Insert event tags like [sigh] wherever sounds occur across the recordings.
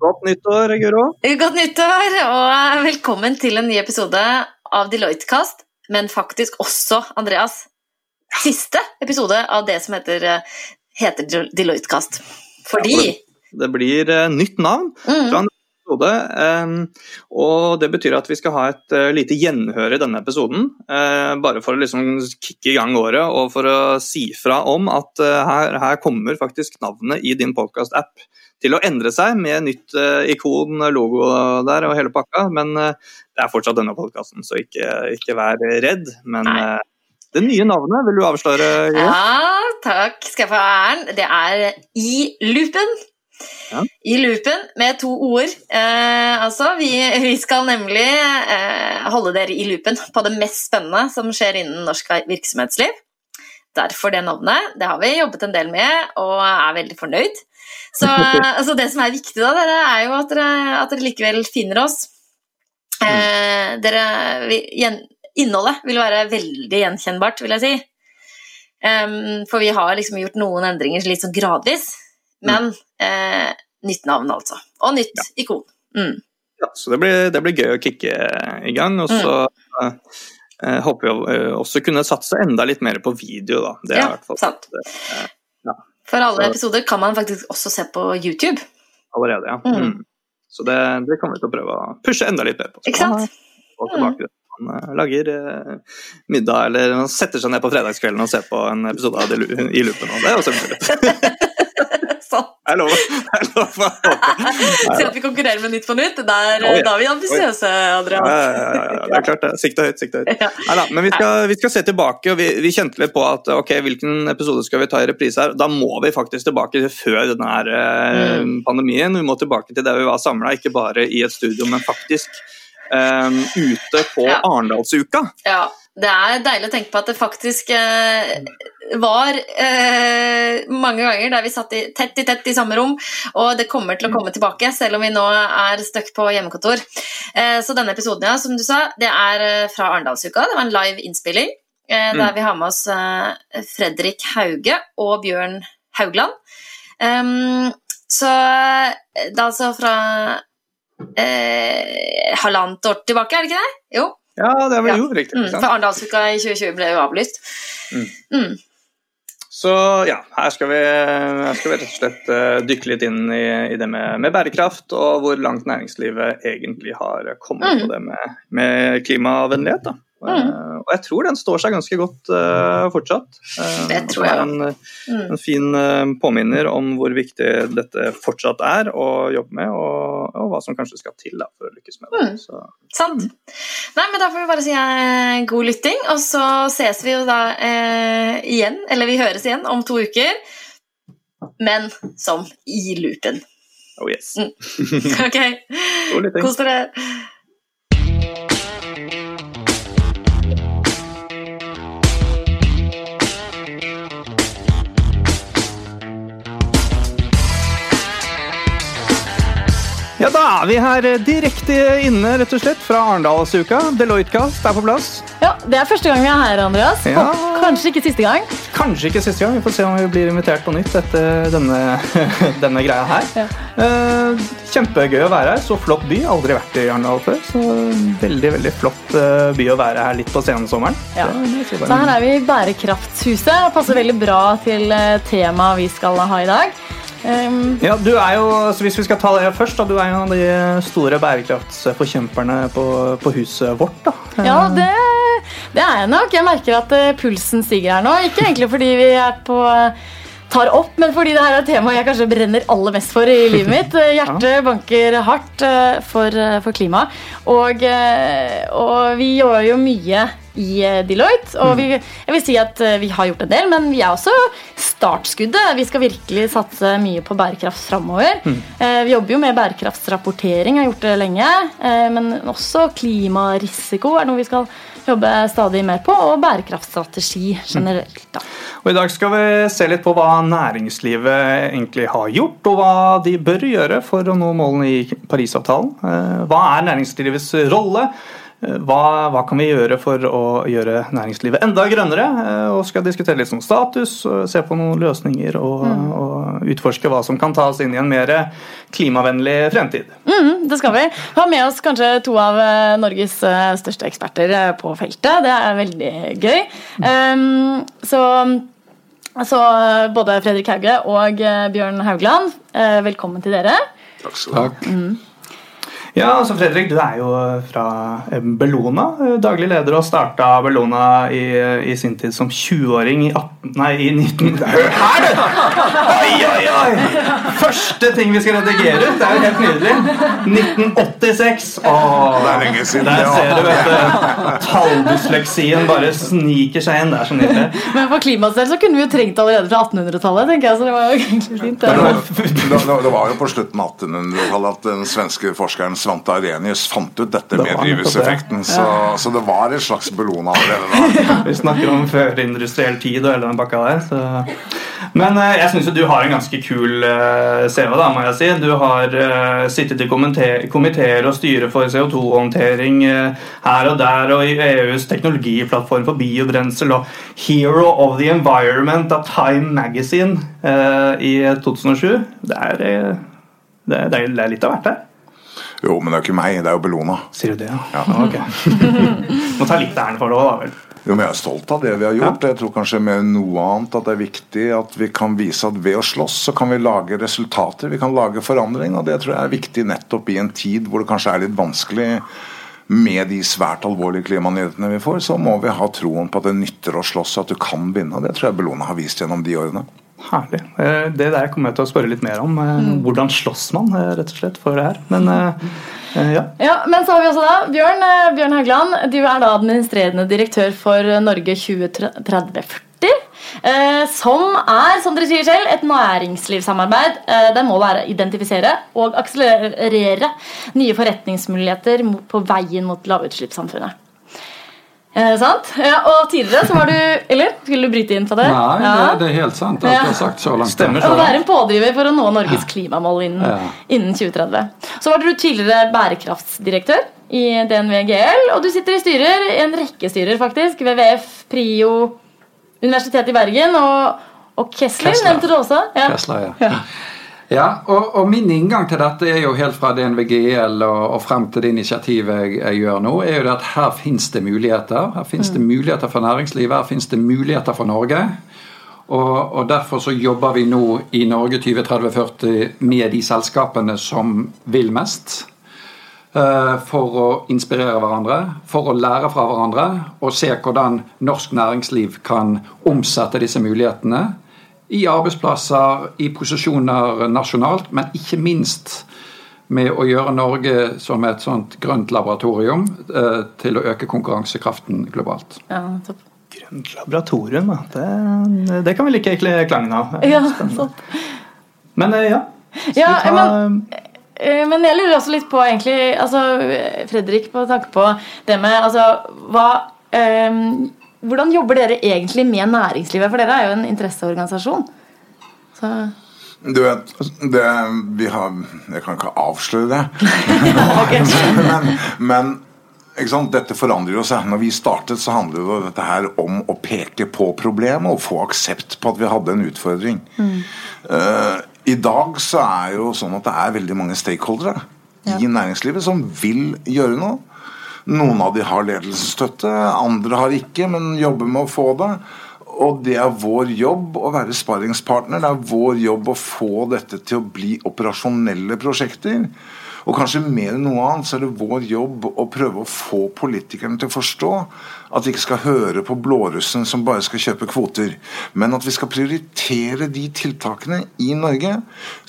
Godt nyttår, Guro. Godt nyttår, og velkommen til en ny episode av Deloitte-kast, men faktisk også, Andreas, siste episode av det som heter, heter Deloitte-kast. Fordi ja, det, det, blir uh, nytt navn mm. fra en episode, og det betyr at vi skal ha et uh, lite gjenhør i denne episoden. Bare for å liksom kicke i gang året og for å si fra om at her, her kommer faktisk navnet i din podkast-app til å endre seg med nytt uh, ikon, logo der og hele pakka. Men uh, det er fortsatt denne podkasten, så ikke, ikke, vær redd. Men uh, det nye navnet, vil du avsløre? Jo? Ja, takk skal jeg få æren. Det er I loopen. Ja. I loopen med to ord. altså, vi, vi, skal nemlig holde dere i loopen på det mest spennende som skjer innen norsk virksomhetsliv. Derfor det navnet. Det har vi jobbet en del med og er veldig fornøyd. Så altså, det som er viktig, da, dere, er jo at dere, at dere likevel finner oss. Eh, dere, gjen, innholdet vil være veldig gjenkjennbart, vil jeg si. Um, for vi har liksom gjort noen endringer litt sånn gradvis. Men eh, nytt navn, altså. Og nytt ja. ikon. Mm. Ja, så det blir, det blir, gøy å kicke i gang. Og så mm. uh, håper vi også kunne satse enda litt mer på video, da. Det er ja, i hvert fall sant. Det, uh, for alle episoder kan man faktisk også se på YouTube. Allerede, ja. Mm. Mm. Så det, det kommer vi til å prøve å pushe enda litt mer på. Ikke sant? Og tilbake mm. Man lager eh, middag eller man setter seg ned på fredagskvelden og ser på en episode av det i loopen. Og det er også [laughs] mulig. Sånn. Jeg lover. Jeg lover. Se [laughs] at vi konkurrerer med Nytt på nytt. Der, oh, ja. Da er vi ambisiøse, Adrian. Ja, ja, ja, det er klart det. Sikta høyt, sikta høyt. Neida, men vi skal, vi skal, se tilbake, og vi, vi, kjente litt på at ok, hvilken episode skal vi ta i reprise her? Da må vi faktisk tilbake før denne her, eh, mm. pandemien. Vi må tilbake til der vi var samla, ikke bare i et studio, men faktisk um, ute på Arendalsuka. Ja. Det er deilig å tenke på at det faktisk eh, var eh, mange ganger der vi satt i, tett i tett i samme rom, og det kommer til å komme tilbake, selv om vi nå er stuck på hjemmekontor. Eh, så denne episoden, ja, som du sa, det er eh, fra Arendalsuka. Det var en live innspilling eh, der mm. vi har med oss eh, Fredrik Hauge og Bjørn Haugland. Um, så det er altså fra halvannet år tilbake, er det ikke det? Jo. Ja, det var jo riktig. Mm, for Arendalsuka i 2020 ble jo avlyst. Mm. Mm. Så ja, her skal, vi, her skal vi, rett og slett uh, dykke litt inn i, i det med, med, bærekraft, og hvor langt næringslivet egentlig har kommet på mm. det med, med klimavennlighet. da. Mm. Uh, og jeg tror den står seg ganske godt uh, fortsatt. Uh, det tror jeg. En, mm. en fin påminner om hvor viktig dette fortsatt er å jobbe med, og, og hva som kanskje skal til da, for å lykkes med det. Mm. Så, Sant. Nei, men Da får vi bare si god lytting, og så ses vi jo da igjen, eller vi høres igjen om to uker, men som i loopen. Oh yes. Mm. [laughs] Ok. Kos dere. Ja, da er vi her eh, direkte inne, rett og slett, fra Arendalsuka. Deloitte-cast er på plass. Ja, Det er første gang vi er her, Andreas. Ja. Og kanskje ikke siste gang. Kanskje ikke siste gang. Vi får se om vi blir invitert på nytt etter denne, [laughs] denne greia her. Ja. Uh, kjempegøy å være her. Så flott by. Aldri vært i Arendal før. Så veldig veldig flott eh, by å være her litt på sensommeren. Ja. Så, så her er vi i Bærekraftshuset. Passer veldig bra til temaet vi skal ha i dag. Um, ja, du er jo, så Hvis vi skal ta det først, da, du er en av de store bærekraftsforkjemperne på, på huset vårt. da. Ja, det, det, er jeg nok. Jeg merker at uh, pulsen stiger her nå. Ikke egentlig fordi vi er på tar opp, men fordi det her er temaet jeg kanskje brenner aller mest for i livet [laughs] mitt. Eh, hjertet banker hardt uh, for, for klimaet. Og, og vi gjør jo mye i eh, Deloitte. Og vi, jeg vil si at eh, vi har gjort en del, men vi er også startskuddet. Vi skal virkelig satse mye på bærekraft framover. Mm. Eh, vi jobber jo med bærekraftsrapportering, har gjort det lenge. Men også klimarisiko er noe vi skal jobbe stadig mer på, og bærekraftstrategi generelt. Da. Og I dag skal vi se litt på hva næringslivet egentlig har gjort, og hva de bør gjøre for å nå målene i Parisavtalen. Hva er næringslivets rolle? Eh, hva, hva, kan vi gjøre for å gjøre næringslivet enda grønnere? Eh, og skal diskutere litt om status, se på noen løsninger og, mm. og utforske hva som kan ta oss inn i en mer klimavennlig fremtid. Mm, det skal vi. Ha med oss kanskje to av Norges største eksperter på feltet. Det er veldig gøy. Um, så så både Fredrik Hauge og Bjørn Haugland, velkommen til dere. Takk skal du ha. Mm. Ja, altså Fredrik, du er jo fra eh, Bellona. Eh, daglig leder og starta Bellona i, i, sin tid som 20-åring i 18... Nei, i 19... Hør her, du! Oi, oi, oi! Første ting vi skal redigere ut. Det er jo helt nydelig. 1986. Åh, det er lenge siden. Der ser du, vet du. Talldysleksien bare sniker seg inn. Det er så nydelig. Men for klimaets del så kunne vi jo trengt allerede fra 1800-tallet, tenker jeg. Så det var jo egentlig fint. Det var, det var jo på slutten av 1800-tallet at den svenske forskeren Svante Arrhenius fant ut dette det med drivhuseffekten. Så, så, det var et slags Bellona allerede da. Vi snakker om førindustriell tid og hele den bakka der. Så. Men eh, jeg syns du har en ganske kul eh, CV, da, må jeg si. Du har uh, sittet i komiteer og styre for CO2-håndtering uh, her og der, og i EUs teknologiplattform for biobrensel og Hero of the Environment av Time Magazine i 2007. Det er, det, er, det er litt av hvert her. Jo, men det er jo ikke meg, det er jo Bellona. Sier du det, ja? ja. Ok. [laughs] Må ta litt æren for det òg, da vel. Jo, men Jeg er stolt av det vi har gjort. Ja. Jeg tror kanskje med noe annet at det er viktig at vi kan vise at ved å slåss så kan vi lage resultater. Vi kan lage forandring, og det tror jeg er viktig nettopp i en tid hvor det kanskje er litt vanskelig med de svært alvorlige klimanyhetene vi får, så må vi ha troen på at det nytter å slåss, og at du kan vinne. Det tror jeg Bellona har vist gjennom de årene. Herlig. Eh, det der kommer jeg til å spørre litt mer om. Eh, mm. Hvordan slåss man eh, rett og slett for det her? Men ja. ja. Men så har vi også da Bjørn, Bjørn Haugland. Du er da administrerende direktør for Norge 2030-40. Som er, som dere sier selv, et næringslivssamarbeid Det målet er å identifisere og akselerere nye forretningsmuligheter på veien mot lavutslippssamfunnet. Eh, sant? Ja, og tidligere så var du Eller skulle du bryte inn på det? Nei, ja. det, det, er helt sant. Alt ja. har sagt så langt. Stemmer så. Å være en pådriver for å nå Norges klimamål innen, ja. innen 2030. Så var du tidligere bærekraftsdirektør i DNV GL, og du sitter i styrer, en rekke styrer faktisk. WWF, Prio, Universitetet i Bergen og, og Kessler, Kessler. nevnte du også. Ja. Kessler, ja. Ja, og, og, min inngang til dette er jo helt fra DNVGL og, og frem til det initiativet jeg, jeg, gjør nå, er jo det at her finnes det muligheter. Her finnes mm. det muligheter for næringslivet, her finnes det muligheter for Norge. Og, og Derfor så jobber vi nå i Norge 2030-40 med de selskapene som vil mest. Uh, for å inspirere hverandre, for å lære fra hverandre og se hvordan norsk næringsliv kan omsette disse mulighetene i arbeidsplasser, i posisjoner nasjonalt, men ikke minst med å gjøre Norge som et sånt grønt laboratorium eh, til å øke konkurransekraften globalt. Ja, topp. Grønt laboratorium, det, det, kan vi like klangen av. Ja, [laughs] sant. Men eh, ja. ja ta... men, eh, men, jeg lurer også litt på egentlig, altså, Fredrik, på tanke på det med altså, hva um, hvordan jobber dere egentlig med næringslivet? For dere er jo en interesseorganisasjon. Så du vet, det, vi har Jeg kan ikke avsløre det. [laughs] [laughs] men, men dette forandrer jo seg. Når vi startet, så handlet jo dette her om å peke på problemet og få aksept på at vi hadde en utfordring. Mm. Uh, I dag så er jo sånn at det er veldig mange stakeholdere ja. i næringslivet som vil gjøre noe. Noen av de har ledelsesstøtte, andre har ikke, men jobber med å få det. Og det er vår jobb å være sparringspartner. Det er vår jobb å få dette til å bli operasjonelle prosjekter. Og kanskje mer enn noe annet så er det vår jobb å prøve å få politikerne til å forstå at vi ikke skal høre på blårussen som bare skal kjøpe kvoter, men at vi skal prioritere de tiltakene i Norge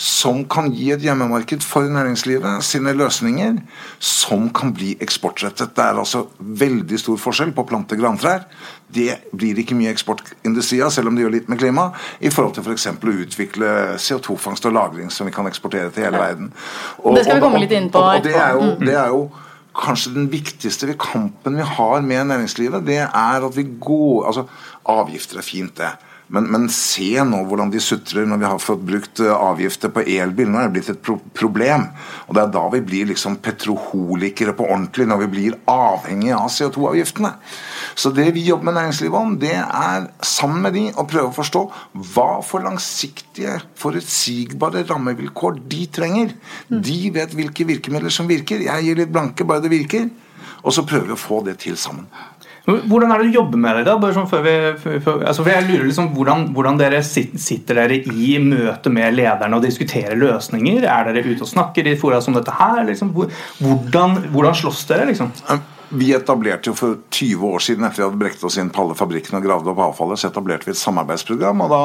som kan gi et hjemmemarked for næringslivet sine løsninger, som kan bli eksportrettet. Det er altså veldig stor forskjell på å plante grantrær. Det blir ikke mye eksportindustri av, selv om det gjør litt med klima, i forhold til f.eks. å utvikle CO2-fangst og -lagring som vi kan eksportere til hele verden. Og, det skal vi komme litt inn på. Og, og det er jo, det er jo kanskje den viktigste kampen vi har med næringslivet, det er at vi går altså Avgifter er fint, det. Men, men, se nå hvordan de sutrer når vi har fått brukt eh, avgifter på elbil. Nå er det blitt et pro problem. Og det er da vi blir liksom petroholikere på ordentlig, når vi blir avhengige av CO2-avgiftene. Så det vi jobber med næringslivet om, det er sammen med de å prøve å forstå hva for langsiktige, forutsigbare rammevilkår de trenger. De vet hvilke virkemidler som virker. Jeg gir litt blanke, bare det virker. Og så prøver vi å få det til sammen. Hvordan er det du jobber med det? da? Bare sånn før vi, før, altså jeg lurer liksom hvordan, hvordan, dere sitter dere i møte med lederne og diskuterer løsninger? Er dere ute og snakker i fora som dette her? Liksom? Hvordan, hvordan slåss dere? liksom? Vi etablerte jo for 20 år siden etter vi hadde brekt oss inn på alle fabrikkene og gravd opp avfallet, så etablerte vi et samarbeidsprogram. og da,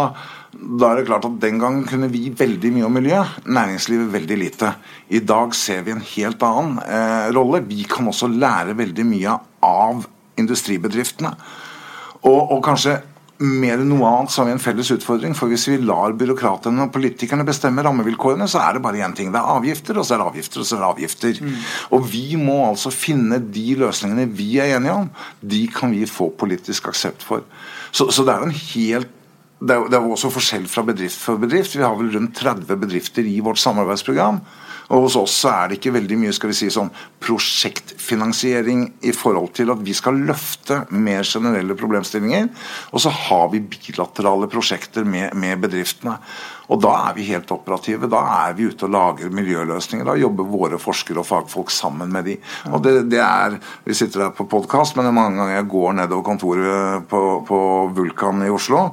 da, er det klart at Den gangen kunne vi veldig mye om miljø, næringslivet veldig lite. I dag ser vi en helt annen eh, rolle. Vi kan også lære veldig mye av industribedriftene. Og, og, kanskje mer enn noe annet så har vi en felles utfordring. For hvis vi lar byråkratene og politikerne bestemme rammevilkårene, så er det bare én ting. Det er avgifter, og så er det avgifter, og så er det avgifter. Mm. Og vi må altså finne de løsningene vi er enige om. De kan vi få politisk aksept for. Så, så det er en helt det er, det er også forskjell fra bedrift for bedrift. Vi har vel rundt 30 bedrifter i vårt samarbeidsprogram. Og hos oss er det ikke veldig mye skal vi si, sånn prosjektfinansiering i forhold til at vi skal løfte mer generelle problemstillinger. Og så har vi bilaterale prosjekter med, med bedriftene. Og da er vi helt operative. Da er vi ute og lager miljøløsninger. Da jobber våre forskere og fagfolk sammen med de. Og det, det er, Vi sitter her på podkast, men det er mange ganger jeg går nedover kontoret på, på Vulkan i Oslo,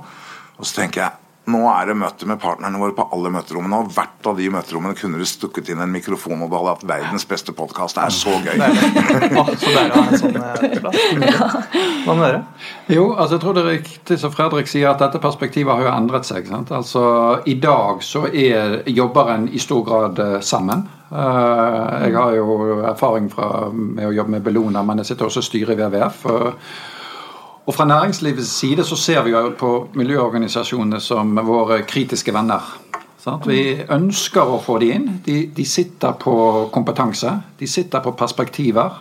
og så tenker jeg nå er det møte med partnerne våre på alle møterommene. Og hvert av de møterommene kunne du stukket inn en mikrofon, og du hadde hatt verdens beste podkast. Det er så gøy. ah, så deilig å ha en sånn plass. Hva med dere? Jo, altså jeg tror det er riktig som Fredrik sier, at dette perspektivet har jo endret seg. Sant? Altså I dag så er, jobber en i stor grad eh, sammen. Eh, jeg har jo erfaring fra, med å jobbe med Bellona, men jeg sitter også i styret i WWF. Og Fra næringslivets side så ser vi jo på miljøorganisasjonene som våre kritiske venner. Vi ønsker å få de inn. De, de, sitter på kompetanse. De sitter på perspektiver.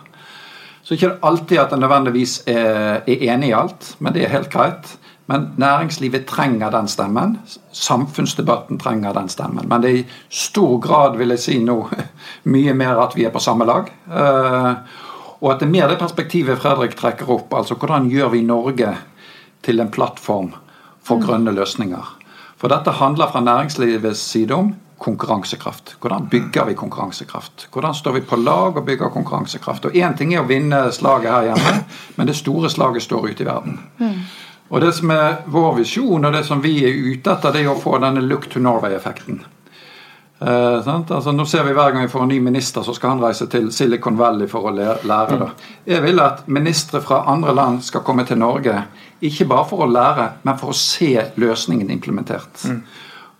Så ikke alltid at en nødvendigvis er, er enig i alt, men det er helt greit. Men næringslivet trenger den stemmen. Samfunnsdebatten trenger den stemmen. Men det er i stor grad, vil jeg si nå, [laughs] mye mer at vi er på samme lag. Uh, og at det er mer det perspektivet Fredrik trekker opp. altså Hvordan gjør vi Norge til en plattform for mm. grønne løsninger? For dette handler fra næringslivets side om konkurransekraft. Hvordan bygger vi konkurransekraft? Hvordan står vi på lag og bygger konkurransekraft? Og Én ting er å vinne slaget her hjemme, men det store slaget står ute i verden. Mm. Og Det som er vår visjon, og det som vi er ute etter, det er å få denne look to Norway-effekten. Eh, altså, nå ser vi Hver gang vi får en ny minister, så skal han reise til Silicon Valley for å lære. det. Jeg vil at ministre fra andre land skal komme til Norge, ikke bare for å lære, men for å se løsningen implementert. Mm.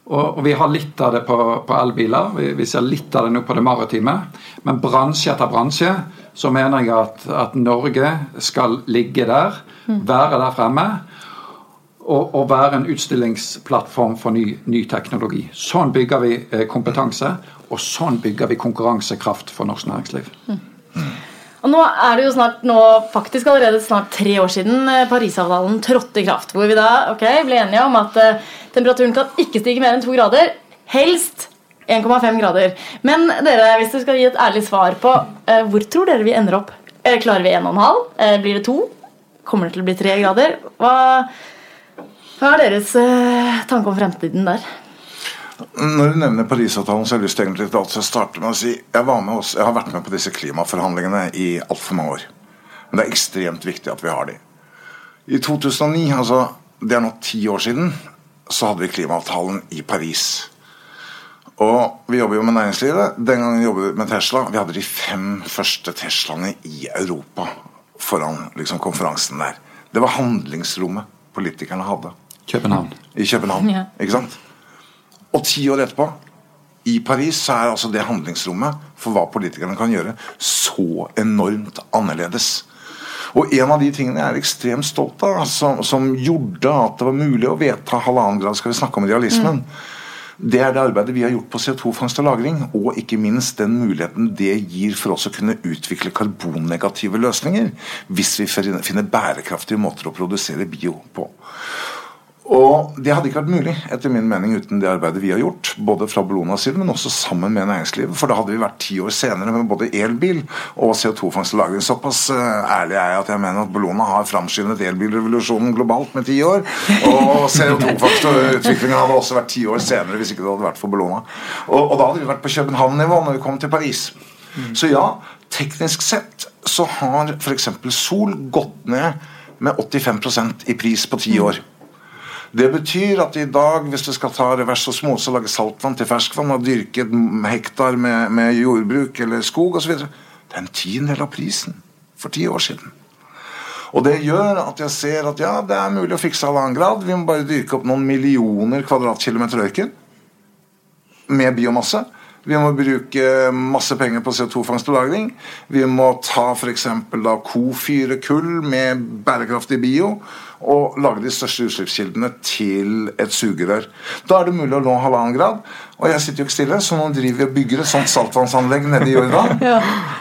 Og, og, Vi har litt av det på, på elbiler, vi, vi, ser litt av det nå på det maritime. Men bransje etter bransje så mener jeg at, at Norge skal ligge der, mm. være der fremme å, være en utstillingsplattform for ny, ny, teknologi. Sånn bygger vi eh, kompetanse, og sånn bygger vi konkurransekraft for norsk næringsliv. Mm. Og nå er det jo snart, nå, faktisk allerede snart tre år siden eh, Parisavtalen trådte i kraft. Hvor vi da okay, ble enige om at uh, temperaturen kan ikke stige mer enn to grader. Helst 1,5 grader. Men dere, hvis dere skal gi et ærlig svar på hvor tror dere vi ender opp? Klarer vi 1,5? Uh, blir det to? Kommer det til å bli tre grader? Hva hva er deres eh, tanke om fremtiden der? Når du nevner Parisavtalen, så har jeg lyst egentlig til å starte med å si jeg, også, jeg har vært med på disse klimaforhandlingene i altfor mange år. Men det er ekstremt viktig at vi har de. I 2009, altså det er nå ti år siden, så hadde vi klimaavtalen i Paris. Og vi jobber jo med næringslivet. Den gangen vi jobbet med Tesla. Vi hadde de fem første Teslaene i Europa foran liksom, konferansen der. Det var handlingsrommet politikerne hadde. København. I København, ja. ikke sant? Og ti år etterpå, i Paris, så er altså det handlingsrommet for hva politikerne kan gjøre, så enormt annerledes. Og En av de tingene jeg er ekstremt stolt av, som, som gjorde at det var mulig å vedta halvannen grad, skal vi snakke om realismen, mm. det er det arbeidet vi har gjort på CO2-fangst og -lagring, og ikke minst den muligheten det gir for oss å kunne utvikle karbonnegative løsninger, hvis vi finner bærekraftige måter å produsere bio på. Og Det hadde ikke vært mulig etter min mening uten det arbeidet vi har gjort. Både fra Bellonas side, men også sammen med næringslivet. For da hadde vi vært ti år senere med både elbil og CO2-fangst og -lagring. Såpass uh, ærlig er jeg at jeg mener at Bellona har framskyndet elbilrevolusjonen globalt med ti år. Og CO2-fangst og utviklingen hadde også vært ti år senere hvis ikke det hadde vært for Bellona. Og, og da hadde vi vært på København-nivå når vi kom til Paris. Mm. Så ja, teknisk sett så har f.eks. Sol gått ned med 85% i pris på ti år. Det betyr at i dag, hvis du skal ta revers og små, og lage saltvann til ferskvann og dyrke et hektar med, med jordbruk eller skog osv. Det er en tiendedel av prisen for ti år siden. Og Det gjør at jeg ser at ja, det er mulig å fikse halvannen grad. Vi må bare dyrke opp noen millioner kvadratkilometer ørken med biomasse. Vi må bruke masse penger på CO2-fangst og -lagring. Vi må ta f.eks. kofyre kull med bærekraftig bio og lage de største utslippskildene til et sugerør. Da er det mulig å nå halvannen grad. Og jeg sitter jo ikke stille, så nå driver vi og bygger et sånt saltvannsanlegg nede i Jordan. [laughs] ja.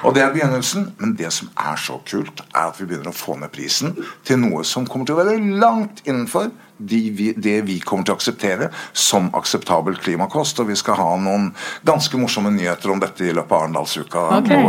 Og det er begynnelsen. Men det som er så kult, er at vi begynner å få ned prisen til noe som kommer til å være langt innenfor de vi, det vi kommer til å akseptere som akseptabel klimakost. Og vi skal ha noen ganske morsomme nyheter om dette i løpet av Arendalsuka. Okay,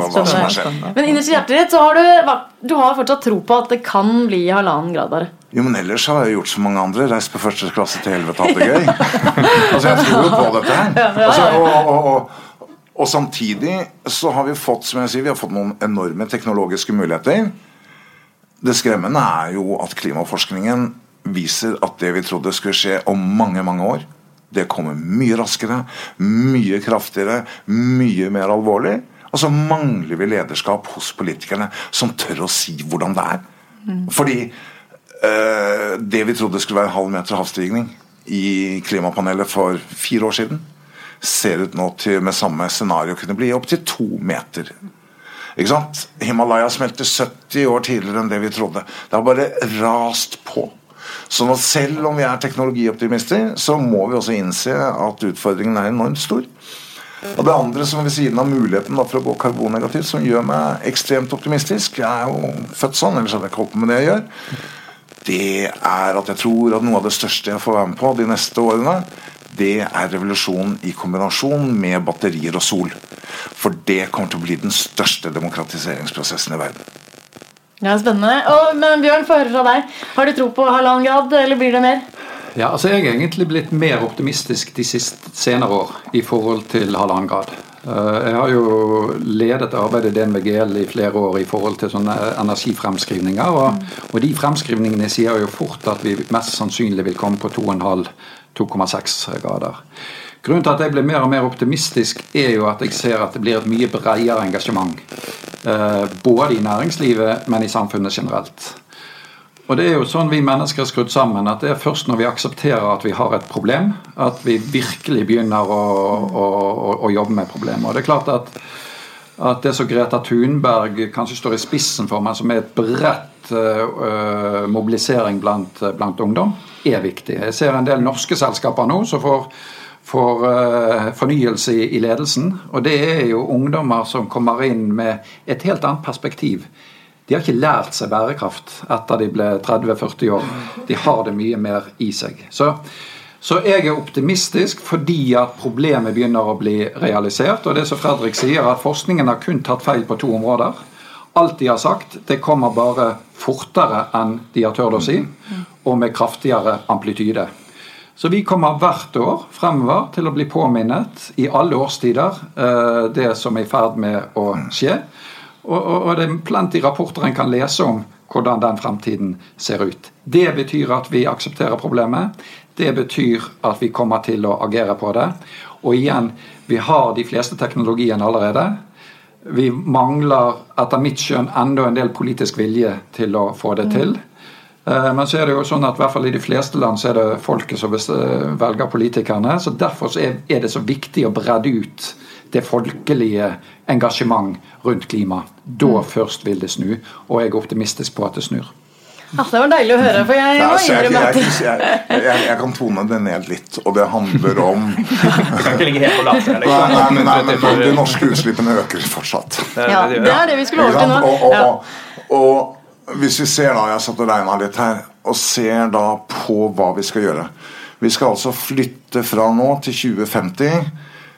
Men innerst i hjertet ditt så har du, du har fortsatt tro på at det kan bli halvannen grad der? Jo, men ellers har jeg gjort som mange andre. Reist på første klasse til helvete, hatt det gøy. [laughs] altså, Jeg tror jo på dette her. Altså, og, og, og, og, samtidig så har vi fått som jeg sier, vi har fått noen enorme teknologiske muligheter. Det skremmende er jo at klimaforskningen viser at det vi trodde skulle skje om mange, mange år, det kommer mye raskere, mye kraftigere, mye mer alvorlig. Og så mangler vi lederskap hos politikerne som tør å si hvordan det er. Mm. Fordi det vi trodde skulle være halv meter havstigning i klimapanelet for fire år siden, ser ut nå til med samme scenario kunne bli opptil to meter. Ikke sant? Himalaya smelter 70 år tidligere enn det vi trodde. Det har bare rast på. Så nå selv om vi er teknologioptimister, så må vi også innse at utfordringen er enormt stor. Og Det andre som ved siden av muligheten for å gå karbonnegativt, som gjør meg ekstremt optimistisk Jeg er jo født sånn, ellers hadde jeg ikke holdt på med det jeg gjør det er at jeg tror at noe av det største jeg får være med på de neste årene, det er revolusjonen i kombinasjon med batterier og sol. For det kommer til å bli den største demokratiseringsprosessen i verden. Ja, Spennende. Og, men Bjørn, få høre fra deg. Har du tro på halvannen grad, eller blir det mer? Ja, altså Jeg er egentlig blitt mer optimistisk de siste senere år i forhold til halvannen grad. Eh, jeg har jo ledet arbeidet i DNVGL i flere år i forhold til sånne energifremskrivninger. Og, og de fremskrivningene sier jo fort at vi mest sannsynlig vil komme på 2,5-2,6 grader. Grunnen til at jeg blir mer og mer optimistisk, er jo at jeg ser at det blir et mye bredere engasjement. Eh, både i næringslivet, men i samfunnet generelt. Og det er jo sånn vi mennesker er skrudd sammen, at det er først når vi aksepterer at vi har et problem, at vi virkelig begynner å, å, å, jobbe med problemet. Og det er klart at, at det som Greta Thunberg kanskje står i spissen for, men som er et bredt uh, mobilisering blant, blant, ungdom, er viktig. Jeg ser en del norske selskaper nå som får, får uh, fornyelse i, i ledelsen. Og det er jo ungdommer som kommer inn med et helt annet perspektiv de har ikke lært seg bærekraft etter de ble 30-40 år. De har det mye mer i seg. Så, så, jeg er optimistisk fordi at problemet begynner å bli realisert. Og det som Fredrik sier, at forskningen har kun tatt feil på to områder. Alt de har sagt, det kommer bare fortere enn de har tørt å si, og med kraftigere amplityde. Så vi kommer hvert år fremover til å bli påminnet i alle årstider eh, det som er i ferd med å skje. Og, og, og det er plenty rapporter en kan lese om hvordan den fremtiden ser ut. Det betyr at vi aksepterer problemet. Det betyr at vi kommer til å agere på det. Og igjen, vi har de fleste teknologiene allerede. Vi mangler etter mitt skjønn enda en del politisk vilje til å få det til. Eh, men så er det jo sånn at i hvert fall i de fleste land så er det folket som velger politikerne. så Derfor er det så viktig å bredde ut det folkelige engasjement rundt klima. Da mm. først vil det snu, og jeg er optimistisk på at det snur. Ja, det var deilig å høre. for jeg, må innrømme at jeg, jeg, jeg, jeg, kan tone det ned litt, og det handler om [laughs] Du kan ikke ligge helt på nei, nei, men de norske utslippene øker fortsatt. Ja, Det er det vi skulle over til nå. Og, og, og, og, hvis vi ser da, Jeg satt og regna litt her. og ser da på hva vi skal gjøre. Vi skal altså flytte fra nå til 2050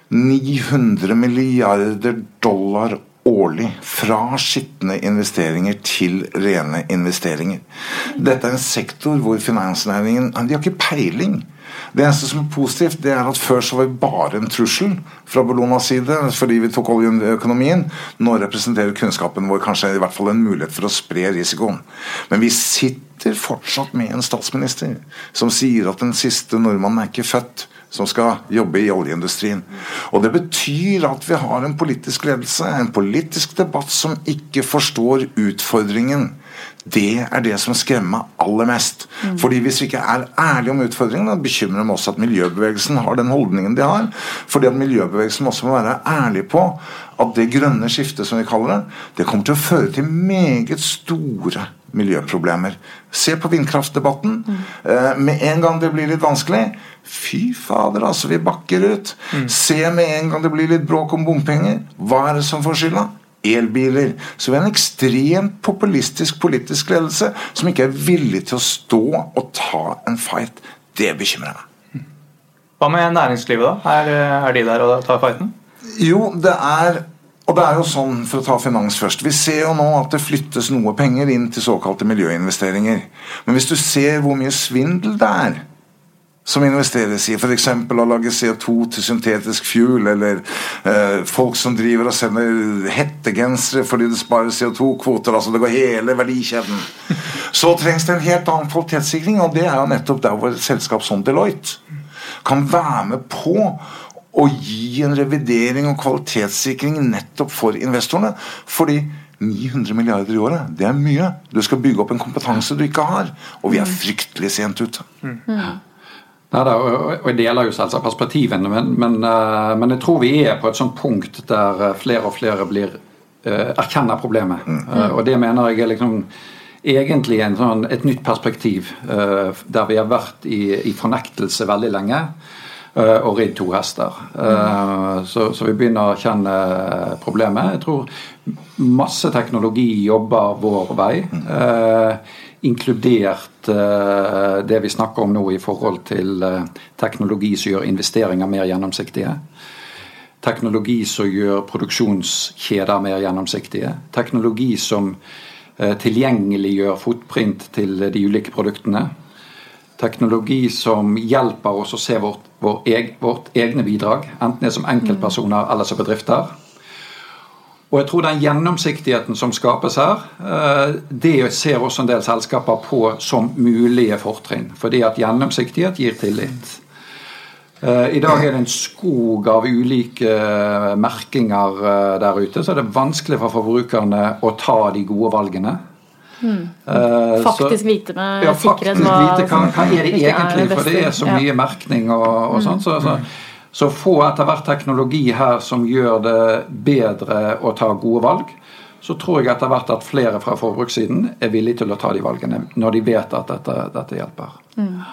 900 milliarder dollar årlig fra skitne investeringer til rene investeringer. Dette er en sektor hvor finansnæringen de har ikke peiling. Det eneste som er positivt, det er at før så var vi bare en trussel fra Bellonas side fordi vi tok oljeøkonomien. Nå representerer kunnskapen vår kanskje i hvert fall en mulighet for å spre risikoen. Men vi sitter fortsatt med en statsminister som sier at den siste nordmannen er ikke født som skal jobbe i oljeindustrien. Og Det betyr at vi har en politisk ledelse, en politisk debatt som ikke forstår utfordringen. Det er det som skremmer aller mest. Mm. Fordi Hvis vi ikke er ærlige om utfordringene, bekymrer det meg også at miljøbevegelsen har den holdningen de har. Fordi at miljøbevegelsen også må være ærlig på at det grønne skiftet, som vi kaller det, det kommer til å føre til meget store miljøproblemer. Se på vindkraftdebatten. Mm. Eh, med en gang det blir litt vanskelig, Fy fader, altså, vi bakker ut. Mm. Se med en gang det blir litt bråk om bompenger. Hva er det som får skylda? Elbiler. Så vi har en ekstremt populistisk politisk ledelse som ikke er villig til å stå og ta en fight. Det bekymrer meg. Hva med næringslivet, da? Er, er de der og tar fighten? Jo, det er og det er jo sånn, for å ta finans først, Vi ser jo nå at det flyttes noe penger inn til såkalte miljøinvesteringer. Men hvis du ser hvor mye svindel det er som investeres i. F.eks. å lage CO2 til syntetisk fuel, eller eh, folk som driver og sender hettegensere fordi det sparer CO2-kvoter. altså Det går hele verdikjeden. Så trengs det en helt annen kvalitetssikring, og det er jo nettopp der hvor et selskap som Deloitte kan være med på å gi en revidering og kvalitetssikring nettopp for investorene. fordi 900 milliarder i året, det er mye. Du skal bygge opp en kompetanse du ikke har. Og vi er fryktelig sent ute. Mm. Nei, da, og Jeg deler jo selvsagt perspektivene, men, men, eh, men, jeg tror vi er på et sånt punkt der eh, flere og flere blir uh, erkjenner problemet. Mm. Og det mener jeg er liksom egentlig sånn, et nytt perspektiv, der vi har vært i, i fornektelse veldig lenge og ridd to hester. Mm. Så, så, vi begynner å kjenne problemet. Jeg tror masse teknologi jobber vår vei. Mm inkludert eh, det vi snakker om nå i forhold til eh, teknologi som gjør investeringer mer gjennomsiktige. Teknologi som gjør produksjonskjeder mer gjennomsiktige. Teknologi som eh, tilgjengeliggjør fotprint til de ulike produktene. Teknologi som hjelper oss å se vårt, vårt, vårt egne bidrag, enten det er som enkeltpersoner eller som bedrifter. Og jeg tror den gjennomsiktigheten som skapes her, eh, det ser også en del selskaper på som mulige fortrinn. Fordi at gjennomsiktighet gir tillit. Eh, I dag er det en skog av ulike eh, merkinger der ute, så er det vanskelig for forbrukerne å ta de gode valgene. Mm. Faktisk så, vite med ja, sikkerhet hva, hva, hva, er det egentlig, for det er så mye ja. merkning og, og sånn. Så, så, så få etter hvert teknologi her som gjør det bedre å ta gode valg, så tror jeg etter hvert at flere fra forbrukssiden er villige til å ta de valgene når de vet at dette, dette hjelper. Mm.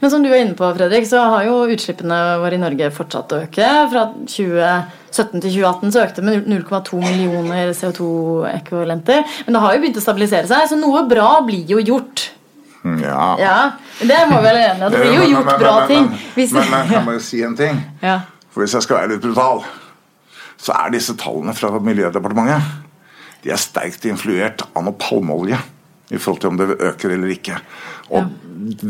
Men som du var inne på, Fredrik, så har jo utslippene våre i Norge fortsatt å øke. Fra 2017 til 2018 så økte det med 0,2 millioner CO2-ekvivalenter. Men det har jo begynt å stabilisere seg, så noe bra blir jo gjort. Ja. ja. Det må vi være enige om. Det blir jo gjort men, bra men, ting. Hvis... Men, jeg kan bare si en ting? Ja. For Hvis jeg skal være litt brutal, så er disse tallene fra Miljødepartementet de er sterkt influert av noe palmeolje i forhold til om det øker eller ikke. Og ja.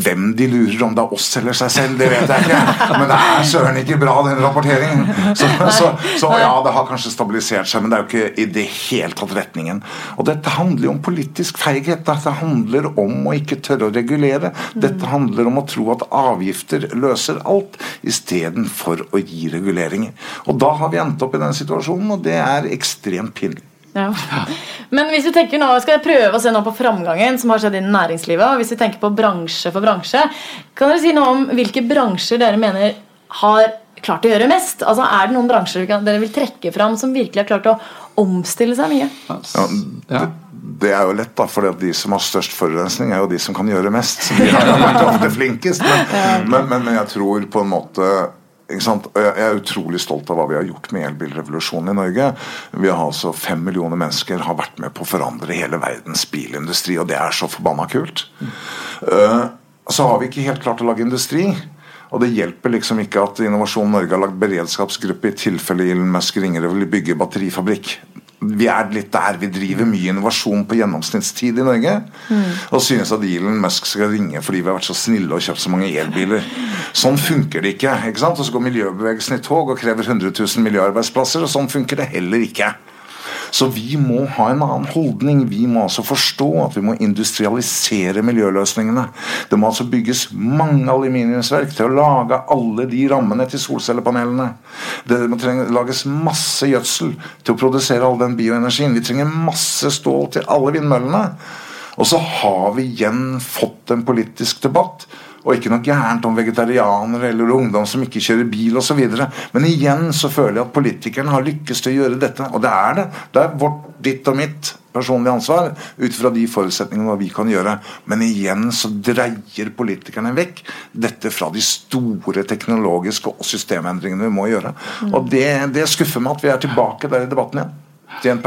hvem de lurer, om det er oss eller seg selv, det vet jeg ikke. Men det er søren ikke bra, den rapporteringen. Så, så, så, ja, det har kanskje stabilisert seg, men det er jo ikke i det hele tatt retningen. Og dette handler jo om politisk feighet. Dette handler om å ikke tørre å regulere. Dette handler om å tro at avgifter løser alt, istedenfor å gi reguleringer. Og da har vi endt opp i den situasjonen, og det er ekstremt pinlig. Ja. Men hvis vi tenker nå, skal jeg prøve å se nå på framgangen som har skjedd innen næringslivet. og Hvis vi tenker på bransje for bransje, kan dere si noe om hvilke bransjer dere mener har klart å gjøre mest? Altså Er det noen bransjer dere vil trekke fram som virkelig har klart å omstille seg mye? Ja, det, det er jo lett, da, for de som har størst forurensning, er jo de som kan gjøre mest. Så de er ofte flinkest. Men, men, men, men jeg tror på en måte Jeg er utrolig stolt av hva vi har gjort med elbilrevolusjonen i Norge. Vi har altså Fem millioner mennesker har vært med på å forandre hele verdens bilindustri, og det er så forbanna kult. Uh, så har vi ikke helt klart å lage industri. Og det hjelper liksom ikke at Innovasjon Norge har lagd beredskapsgruppe i tilfelle Elon Musk ringer og vil bygge batterifabrikk vi er litt der. Vi driver mye innovasjon på gjennomsnittstid i Norge. Mm. Og synes at Elon Musk skal ringe fordi vi har vært så snille og kjøpt så mange elbiler. Sånn funker det ikke. ikke sant? Og så går miljøbevegelsen i tog og krever 100 000 miljøarbeidsplasser, og sånn funker det heller ikke. Så vi må ha en annen holdning. Vi må altså forstå at vi må industrialisere miljøløsningene. Det må altså bygges mange aluminiumsverk til å lage alle de rammene til solcellepanelene. Det må lages masse gjødsel til å produsere all den bioenergien. Vi trenger masse stål til alle vindmøllene. Og så har vi igjen fått en politisk debatt og ikke noe gærent om vegetarianere eller ungdom som ikke kjører bil osv. Men igjen så føler jeg at politikerne har lykkes til å gjøre dette. Og det er det. Det er vårt, ditt og mitt personlige ansvar ut fra de forutsetningene vi kan gjøre. Men igjen så dreier politikerne vekk dette fra de store teknologiske og systemendringene vi må gjøre. Og det, det skuffer meg at vi er tilbake der i debatten igjen. Til en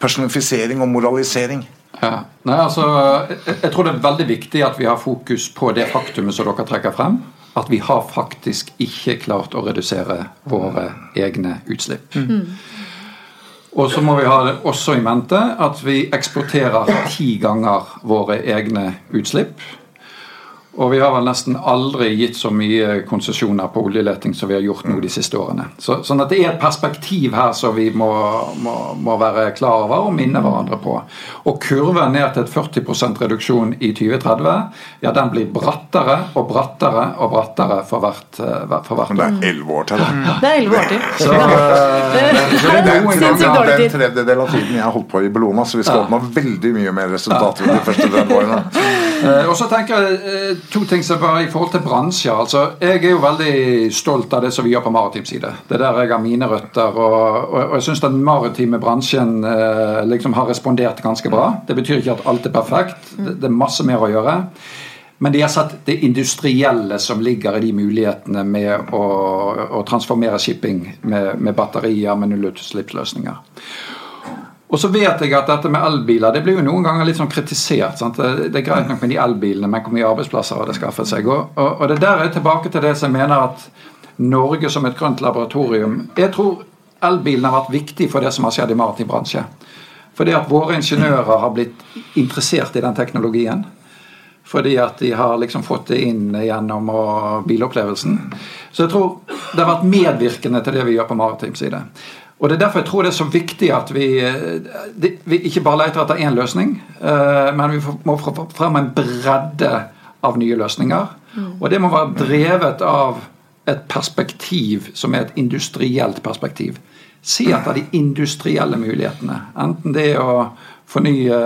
personifisering og moralisering. Ja. Nei, altså, jeg, jeg, tror det er veldig viktig at vi har fokus på det faktumet som dere trekker frem. At vi har faktisk ikke klart å redusere våre egne utslipp. Mm. Og så må vi ha det også i mente at vi eksporterer ti ganger våre egne utslipp. Og vi har vel nesten aldri gitt så mye konsesjoner på oljeleting som vi har gjort nå de siste årene. Så, sånn at det er et perspektiv her som vi må, må, må være klar over og minne hverandre på. Og kurven ned til et 40% reduksjon i 2030, ja den blir brattere og brattere og brattere for hvert, eh, for hvert år. Det er elleve år til, da. Det er elleve år til. Så, [laughs] så det er den tredjedel av tiden jeg har holdt på i Bellona, så vi skal oppnå veldig mye mer resultater de første [laughs] 30 årene. Eh, og så tenker jeg eh, to ting som var i forhold til bransjer. altså Jeg er jo veldig stolt av det som vi gjør på maritim side. Det er der jeg har mine røtter. Og, og, og jeg syns den maritime bransjen eh, liksom har respondert ganske bra. Det betyr ikke at alt er perfekt. Det, det er masse mer å gjøre. Men de har sett det industrielle som ligger i de mulighetene med å, å transformere shipping med, med batterier, med nullutslippsløsninger. Og så vet jeg at dette med elbiler det blir jo noen ganger litt sånn kritisert. Sant? Det er greit nok med de elbilene, men hvor mye arbeidsplasser har det skaffet seg? Og, og, det der er tilbake til det som jeg mener at Norge som et grønt laboratorium Jeg tror elbilen har vært viktig for det som har skjedd i maritim bransje. Fordi at våre ingeniører har blitt interessert i den teknologien. Fordi at de har liksom fått det inn gjennom bilopplevelsen. Så jeg tror det har vært medvirkende til det vi gjør på maritim side. Og Det er derfor jeg tror det er så viktig at vi, eh, vi ikke bare leter etter én løsning, eh, men vi må få frem en bredde av nye løsninger. Mm. Og det må være drevet av et perspektiv som er et industrielt perspektiv. Se etter de industrielle mulighetene. Enten det er å fornye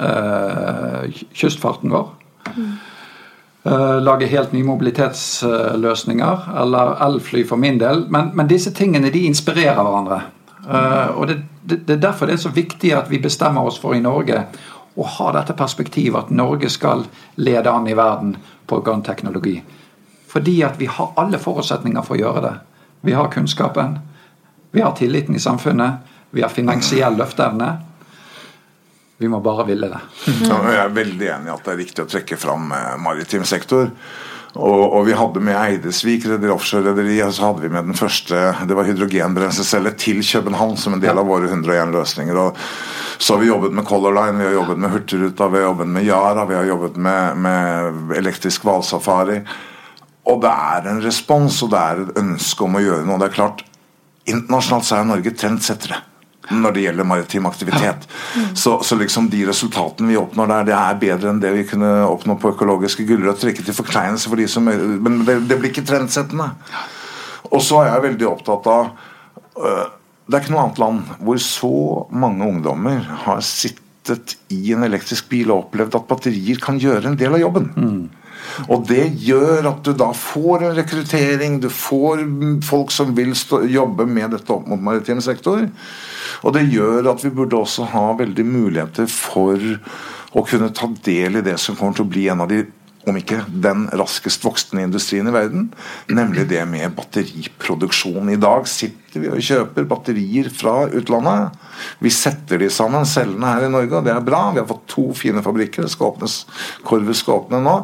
eh, kystfarten vår. Mm. Uh, lage helt nye mobilitetsløsninger, eller elfly for min del. Men, men disse tingene de inspirerer hverandre. Uh, og det, det, det, er derfor det er så viktig at vi bestemmer oss for i Norge å ha dette perspektivet at Norge skal lede an i verden på grønn teknologi. Fordi at vi har alle forutsetninger for å gjøre det. Vi har kunnskapen, vi har tilliten i samfunnet, vi har finansiell løfteevne. Vi må bare ville det. Ja, jeg er veldig enig i at det er riktig å trekke fram eh, maritim sektor. Og, og, vi hadde med Eidesvik rederi offshore-rederi, og så hadde vi med den første det var hydrogenbrenselcelle til København som en del av våre 101 løsninger. og Så har vi jobbet med Color Line, vi har jobbet med Hurtigruta, vi har jobbet med Yara, vi har jobbet med, med elektrisk hvalsafari. Og det er en respons, og det er et ønske om å gjøre noe. Det er klart, Internasjonalt så er Norge trendsettere når det gjelder maritim aktivitet. Så, så, liksom de resultatene vi oppnår der, det er bedre enn det vi kunne oppnå på økologiske gulrøtter. Ikke til forkleinelse for de som Men det, det blir ikke trendsettende. Og så er jeg veldig opptatt av uh, Det er ikke noe annet land hvor så mange ungdommer har sittet i en elektrisk bil og opplevd at batterier kan gjøre en del av jobben. Mm. Og det gjør at du da får en rekruttering, du får folk som vil stå, jobbe med dette opp mot maritim sektor. Og det gjør at vi burde også ha veldig muligheter for å kunne ta del i det som kommer til å bli en av de om ikke den raskest voksende industrien i verden, nemlig det med batteriproduksjon. I dag sitter vi og kjøper batterier fra utlandet. Vi setter de sammen, cellene her i Norge, og det er bra. Vi har fått to fine fabrikker. Det Korvus skal åpne nå.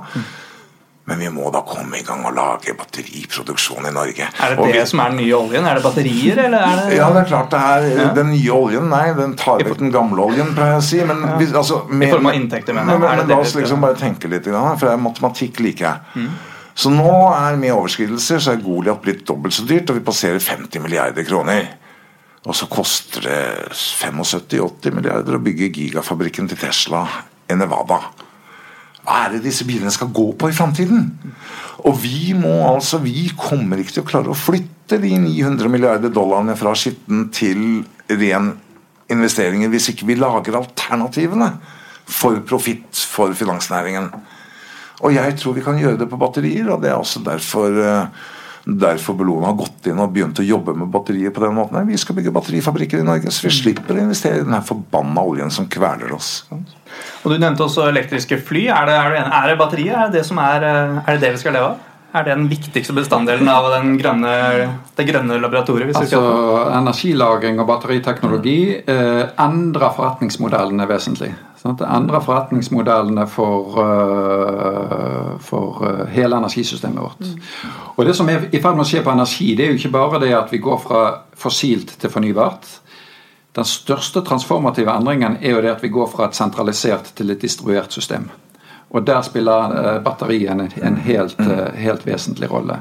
Men vi må da komme i gang og lage batteriproduksjon i Norge. Er det det vi, som er den nye oljen? Er det batterier, eller er det Ja, det er klart det er ja. den nye oljen. Nei, den tar vekk den gamle oljen, pleier jeg å si. Men, ja. altså, med, I form av inntekter, mener jeg. Men, men, la oss liksom bare tenke litt, for det matematikk liker jeg. Mm. Så nå er med overskridelser så er Goliat blitt dobbelt så dyrt, og vi passerer 50 milliarder kroner. Og så koster det 75-80 milliarder å bygge gigafabrikken til Tesla i Nevada. Hva er det disse bilene skal gå på i framtiden? Og vi må altså, vi kommer ikke til å klare å flytte de 900 milliarder dollarene fra skitten til ren investeringer hvis ikke vi lager alternativene for profitt for finansnæringen. Og jeg tror vi kan gjøre det på batterier, og det er også derfor uh, Derfor Bellona har gått inn og begynt å jobbe med batterier på den måten. Vi skal bygge batterifabrikker i Norge, så vi slipper å investere i den forbanna oljen som kveler oss. Og Du nevnte også elektriske fly. Er det, er det, er det batteriet? Er det, er, er det det vi skal leve av? Er det den viktigste bestanddelen av grønne, det grønne laboratoriet? altså, Energilagring og batteriteknologi eh, endrer forretningsmodellene vesentlig. Sånn det endrer forretningsmodellene for, uh, for uh, hele energisystemet vårt. Mm. Og Det som er i ferd med å skje på energi, det er jo ikke bare det at vi går fra fossilt til fornybart. Den største transformative endringen er jo det at vi går fra et sentralisert til et distribuert system. Og der spiller uh, batteriene en helt, helt vesentlig rolle.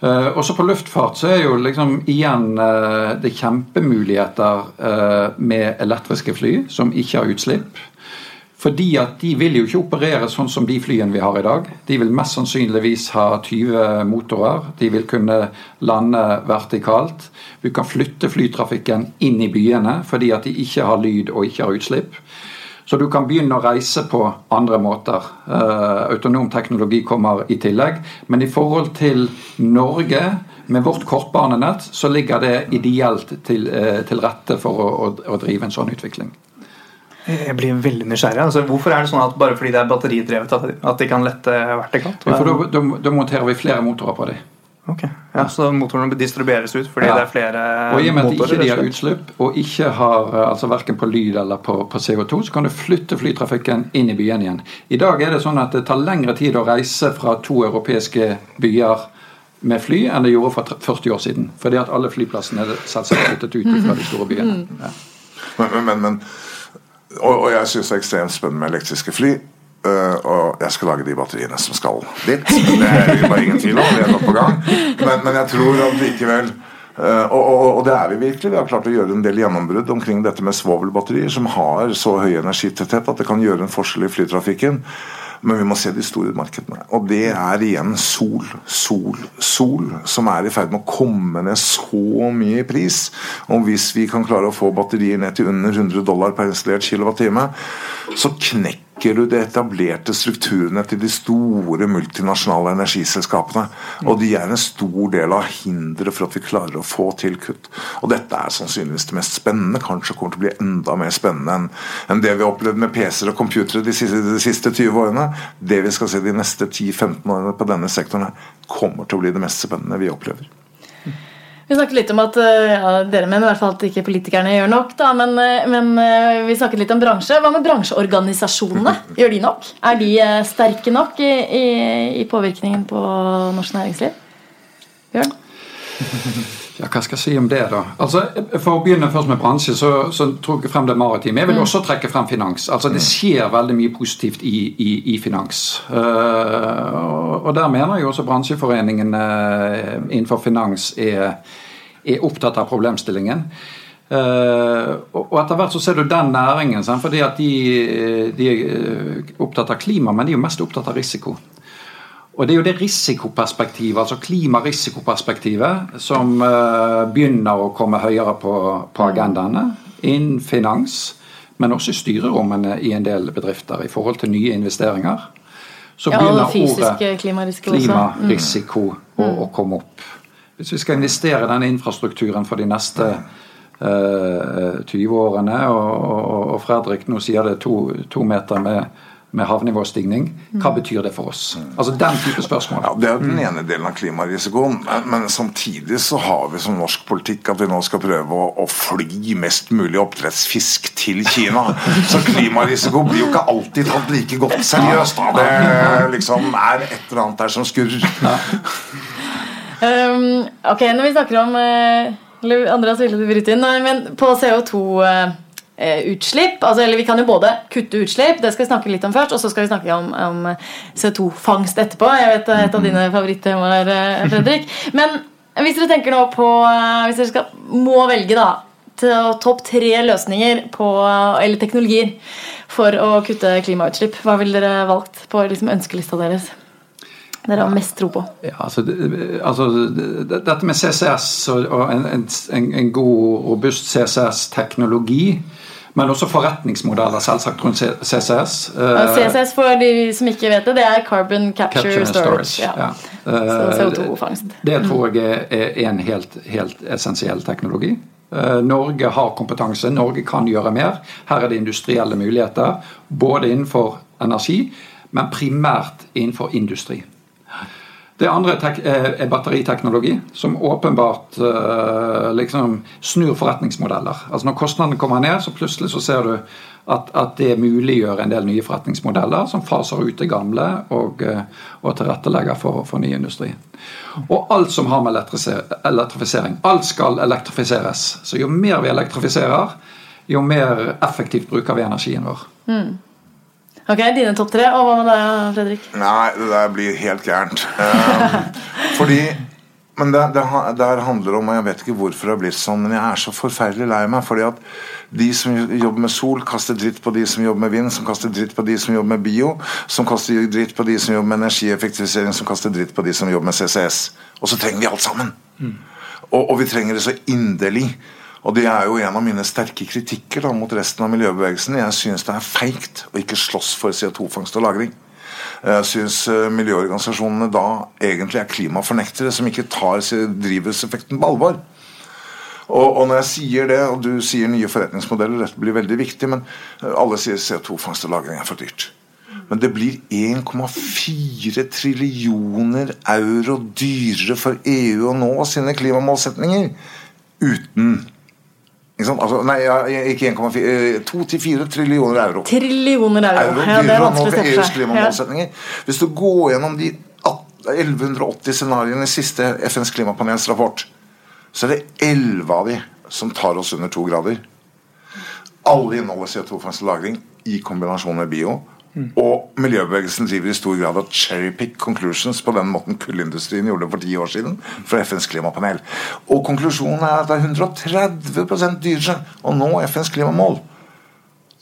Uh, også på luftfart så er jo liksom igjen uh, det kjempemuligheter uh, med elektriske fly som ikke har utslipp. Fordi at de vil jo ikke operere sånn som de flyene vi har i dag. De vil mest sannsynligvis ha 20 motorer. De vil kunne lande vertikalt. Du kan flytte flytrafikken inn i byene fordi at de ikke har lyd og ikke har utslipp. Så du kan begynne å reise på andre måter. Uh, autonom teknologi kommer i tillegg. Men i forhold til Norge, med vårt kortbanenett, så ligger det ideelt til, uh, til rette for å, å, å, drive en sånn utvikling. Jeg blir veldig nysgjerrig. Altså, hvorfor er det sånn at bare fordi det er batteridrevet at de kan lette vertikalt? Ja, for da, da, da monterer vi flere motorer på dem. Ok, ja, Så motorene distribueres ut fordi ja. det er flere motorer? Og I og med at motorer, ikke de har utslipp, og ikke har eh, altså verken på lyd eller på, på, CO2, så kan du flytte flytrafikken inn i byene igjen. I dag er det sånn at det tar lengre tid å reise fra to europeiske byer med fly enn det gjorde for 40 år siden. Fordi at alle flyplassene er selvsagt flyttet ut fra de store byene. Mm. Ja. Men, men, men, og, og jeg syns det er ekstremt spennende med elektriske fly. Uh, og jeg skal lage de batteriene som skal dit. Det er det bare ingen tvil om. Det er godt på gang. Men, men jeg tror at likevel uh, og, og, og, det er vi virkelig. Vi har klart å gjøre en del gjennombrudd omkring dette med svovelbatterier, som har så høy energitetthet at det kan gjøre en forskjell i flytrafikken. Men vi må se de store markedene. Og det er igjen sol, sol, sol, som er i ferd med å komme ned så mye i pris. Og hvis vi kan klare å få batterier ned til under 100 dollar per installert kilowattime, så knekker svekker du de etablerte strukturene til de store multinasjonale energiselskapene. Og de er en stor del av hinderet for at vi klarer å få til kutt. Og dette er sannsynligvis det mest spennende. Kanskje kommer til å bli enda mer spennende enn det vi har opplevd med PC-er og computere de de siste 20 årene. Det vi skal se de neste 10-15 årene på denne sektoren, kommer til å bli det mest spennende vi opplever. Vi snakket litt om at eh, ja, dere mener i hvert fall at ikke politikerne gjør nok. Da, men, eh, men, eh, vi snakket litt om bransje. Hva med bransjeorganisasjonene? [laughs] Gjør de nok? Er de sterke nok i, i, i påvirkningen på norsk næringsliv? Bjørn? [laughs] Ja, Hva skal jeg si om det, da? Altså, For å begynne først med bransje, så, så tror jeg frem det maritime. Jeg vil mm. også trekke frem finans. Altså, Det skjer veldig mye positivt i, i, i finans. Uh, og Der mener jeg også bransjeforeningene uh, innenfor finans er, er, opptatt av problemstillingen. Uh, og etter hvert så ser du den næringen, fordi at de, de er opptatt av klima, men de er jo mest opptatt av risiko. Og Det er jo det risikoperspektivet, altså klimarisikoperspektivet, som uh, begynner å komme høyere på, på agendaene innen finans, men også i styrerommene i en del bedrifter i forhold til nye investeringer. Så ja, begynner ordet klimarisiko, klimarisiko mm. å, å, komme opp. Hvis vi skal investere denne infrastrukturen for de neste uh, eh, 20 årene, og, og, og Fredrik nå sier det to, to meter med med havnivåstigning. Hva betyr det for oss? Altså den type spørsmål. Ja, Det er den ene delen av klimarisikoen. Men, men, samtidig så har vi som norsk politikk at vi nå skal prøve å, å fly mest mulig oppdrettsfisk til Kina. Så klimarisiko blir jo ikke alltid tatt like godt seriøst. Da. Det liksom er et eller annet der som skurrer. Um, ok, når vi snakker om uh, Andreas ville du bryte inn, men på CO2 uh, utslipp. Altså, eller vi kan jo både kutte utslipp, det skal vi snakke litt om først, og så skal vi snakke om, om CO2-fangst etterpå. Jeg vet er et av dine favorittemaer, eh, Fredrik. Men hvis dere tenker nå på eh, Hvis dere skal, må velge da topp tre løsninger på, eller teknologier for å kutte klimautslipp, hva ville dere valgt på liksom, ønskelista deres? Dere har mest tro på? Ja, altså, altså, dette med CCS og en, en, en god, robust CCS-teknologi men også forretningsmodeller selvsagt rundt CCS. CCS for de som ikke vet det, det er Carbon Capture, capture Storage. storage ja. Ja. CO2-fangst. Det tror jeg er en helt, helt essensiell teknologi. Eh, Norge har kompetanse, Norge kan gjøre mer. Her er det industrielle muligheter. Både innenfor energi, men primært innenfor industri. Det andre er batteriteknologi, som åpenbart uh, liksom snur forretningsmodeller. Altså Når kostnadene kommer ned, så plutselig så ser du at, at det muliggjør en del nye forretningsmodeller som faser ut det gamle og, uh, og tilrettelegger for, for ny industri. Og alt som har med elektrifisering. Alt skal elektrifiseres. Så jo mer vi elektrifiserer, jo mer effektivt bruker vi energien vår. Mm. Ok, Dine topp tre. Og hva med deg, Fredrik? Nei, det der blir helt gærent. Um, fordi men det, det, det, handler om, og jeg vet ikke hvorfor det har blitt sånn, men jeg er så forferdelig lei meg. fordi at de som jobber med sol, kaster dritt på de som jobber med vind, som kaster dritt på de som jobber med bio, som kaster dritt på de som jobber med energieffektivisering, som kaster dritt på de som jobber med CCS. Og så trenger vi alt sammen. Mm. Og, og, vi trenger det så inderlig. Og det er jo en av mine sterke kritikker da, mot resten av miljøbevegelsen. Jeg syns det er feigt å ikke slåss for CO2-fangst og -lagring. Jeg syns eh, miljøorganisasjonene da egentlig er klimafornektere som ikke tar drivhuseffekten på alvor. Og, og, når jeg sier det, og du sier nye forretningsmodeller, dette blir veldig viktig, men eh, alle sier CO2-fangst og -lagring er for dyrt. Men det blir 1,4 trillioner euro dyrere for EU å nå sine klimamålsetninger uten Altså, nei, ikke 1,4 2-4 trillioner euro. Trillioner euro. euro ja, det er vanskelig å se for seg. Hvis du går gjennom de 1180 scenarioene i siste FNs klimapanels rapport, så er det 11 av de som tar oss under to grader. Alle inneholder CO2-fangst og -lagring i kombinasjon med bio. Og miljøbevegelsen driver i stor grad av cherrypick conclusions på den måten kullindustrien gjorde for ti år siden fra FNs klimapanel. Og konklusjonen er at det er 130 dyrere å nå FNs klimamål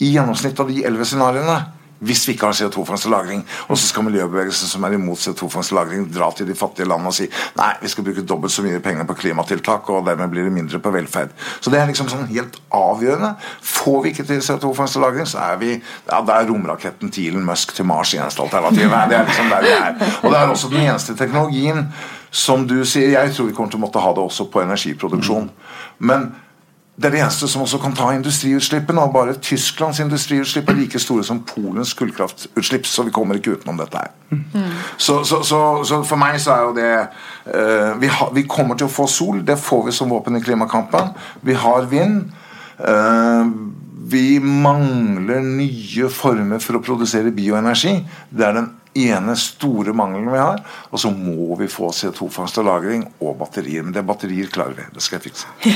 i gjennomsnitt av de elleve scenarioene hvis vi ikke har CO2-fangst og -lagring. Og så skal miljøbevegelsen som er imot CO2-fangst og -lagring, dra til de fattige landene og si nei, vi skal bruke dobbelt så mye penger på klimatiltak, og dermed blir det mindre på velferd. Så det er liksom sånn helt avgjørende. Får vi ikke til CO2-fangst og -lagring, så er vi ja, det er romraketten til Elon Musk til Mars eneste alternativ. Det er liksom der vi er. Og det er også den eneste teknologien som du sier Jeg tror vi kommer til å måtte ha det også på energiproduksjon. Men det er det eneste som også kan ta industriutslippene. og Bare Tysklands industriutslipp er like store som Polens kullkraftutslipp, så vi kommer ikke utenom dette her. Mm. Så, så, så, så, for meg så er jo det uh, vi, ha, vi, kommer til å få sol, det får vi som våpen i klimakampen. Vi har vind. Uh, vi mangler nye former for å produsere bioenergi. Det er den ene store mangelen vi har. Og så må vi få CO2-fangst og -lagring og batterier. Men det batterier klarer vi. Det skal jeg fikse. [laughs]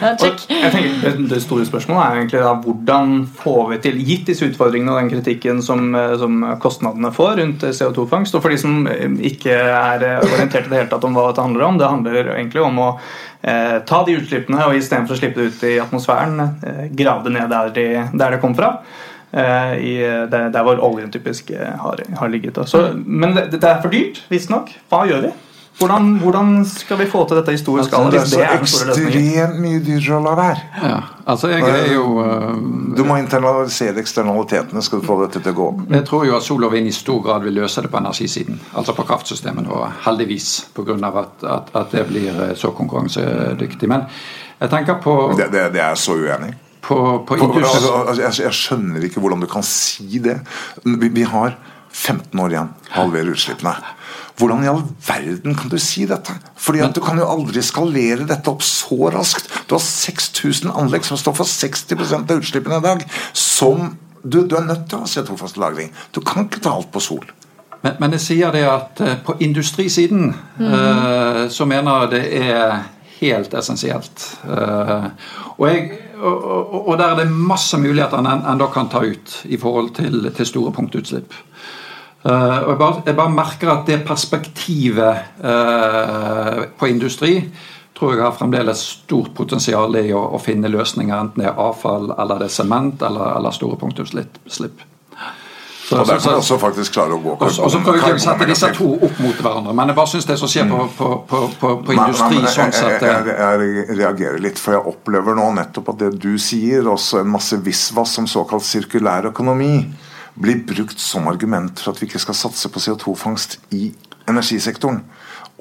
jeg tenker Det store spørsmålet er egentlig da, hvordan får vi til, gitt disse utfordringene og den kritikken som, eh, som kostnadene får rundt CO2-fangst, og for de som ikke er orientert i det hele tatt om hva dette handler om, det handler egentlig om å eh, ta de utslippene og istedenfor å slippe det ut i atmosfæren, eh, grave det ned der, de, der det kom fra. Eh, i, der, der hvor oljen typisk eh, har, har ligget. Så, men det, det, er for dyrt, visstnok. Hva gjør vi? Hvordan, hvordan, skal vi få til dette i stor altså, skala? Det er så ekstremt mye dyrere å la være. Ja, altså jeg er jo uh, Du må internalisere eksternalitetene skal du få dette til å gå. Jeg tror jo at sol og vind i stor grad vil løse det på energisiden. Altså på kraftsystemet nå, heldigvis. Pga. At, at, at det blir så konkurransedyktig. Men jeg tenker på Det, det, det er så uenig på, på industri... altså, altså, jeg, jeg skjønner ikke hvordan du kan si det. Vi, vi har 15 år igjen å halvere utslippene. Hvordan i all verden kan du si dette? Fordi at Du kan jo aldri skalere dette opp så raskt. Du har 6000 anlegg som står for 60% av utslippene i dag. Som du, du er nødt til å ha CO2-fast lagring. Du kan ikke ta alt på sol. Men, men jeg sier det at eh, på industrisiden eh, så mener jeg det er helt essensielt. Uh, og, jeg, og, og, der er det masse muligheter en ennå kan ta ut i forhold til, til store punktutslipp. Uh, og jeg bare, jeg bare merker at det perspektivet uh, på industri tror jeg har fremdeles stort potensial i å, å finne løsninger, enten det er avfall, eller det er sement, eller, eller store punktutslipp. Så, og derfor kan også faktisk klare å gå karbon. og så prøver vi ikke sette disse to opp mot hverandre, men jeg bare syns det som skjer på, på, på, på, på industri men, men, sånn sett jeg, jeg, jeg, jeg reagerer litt, for jeg opplever nå nettopp at det du sier, også en masse visvas som såkalt sirkulær økonomi, blir brukt som argument for at vi ikke skal satse på CO2-fangst i energisektoren.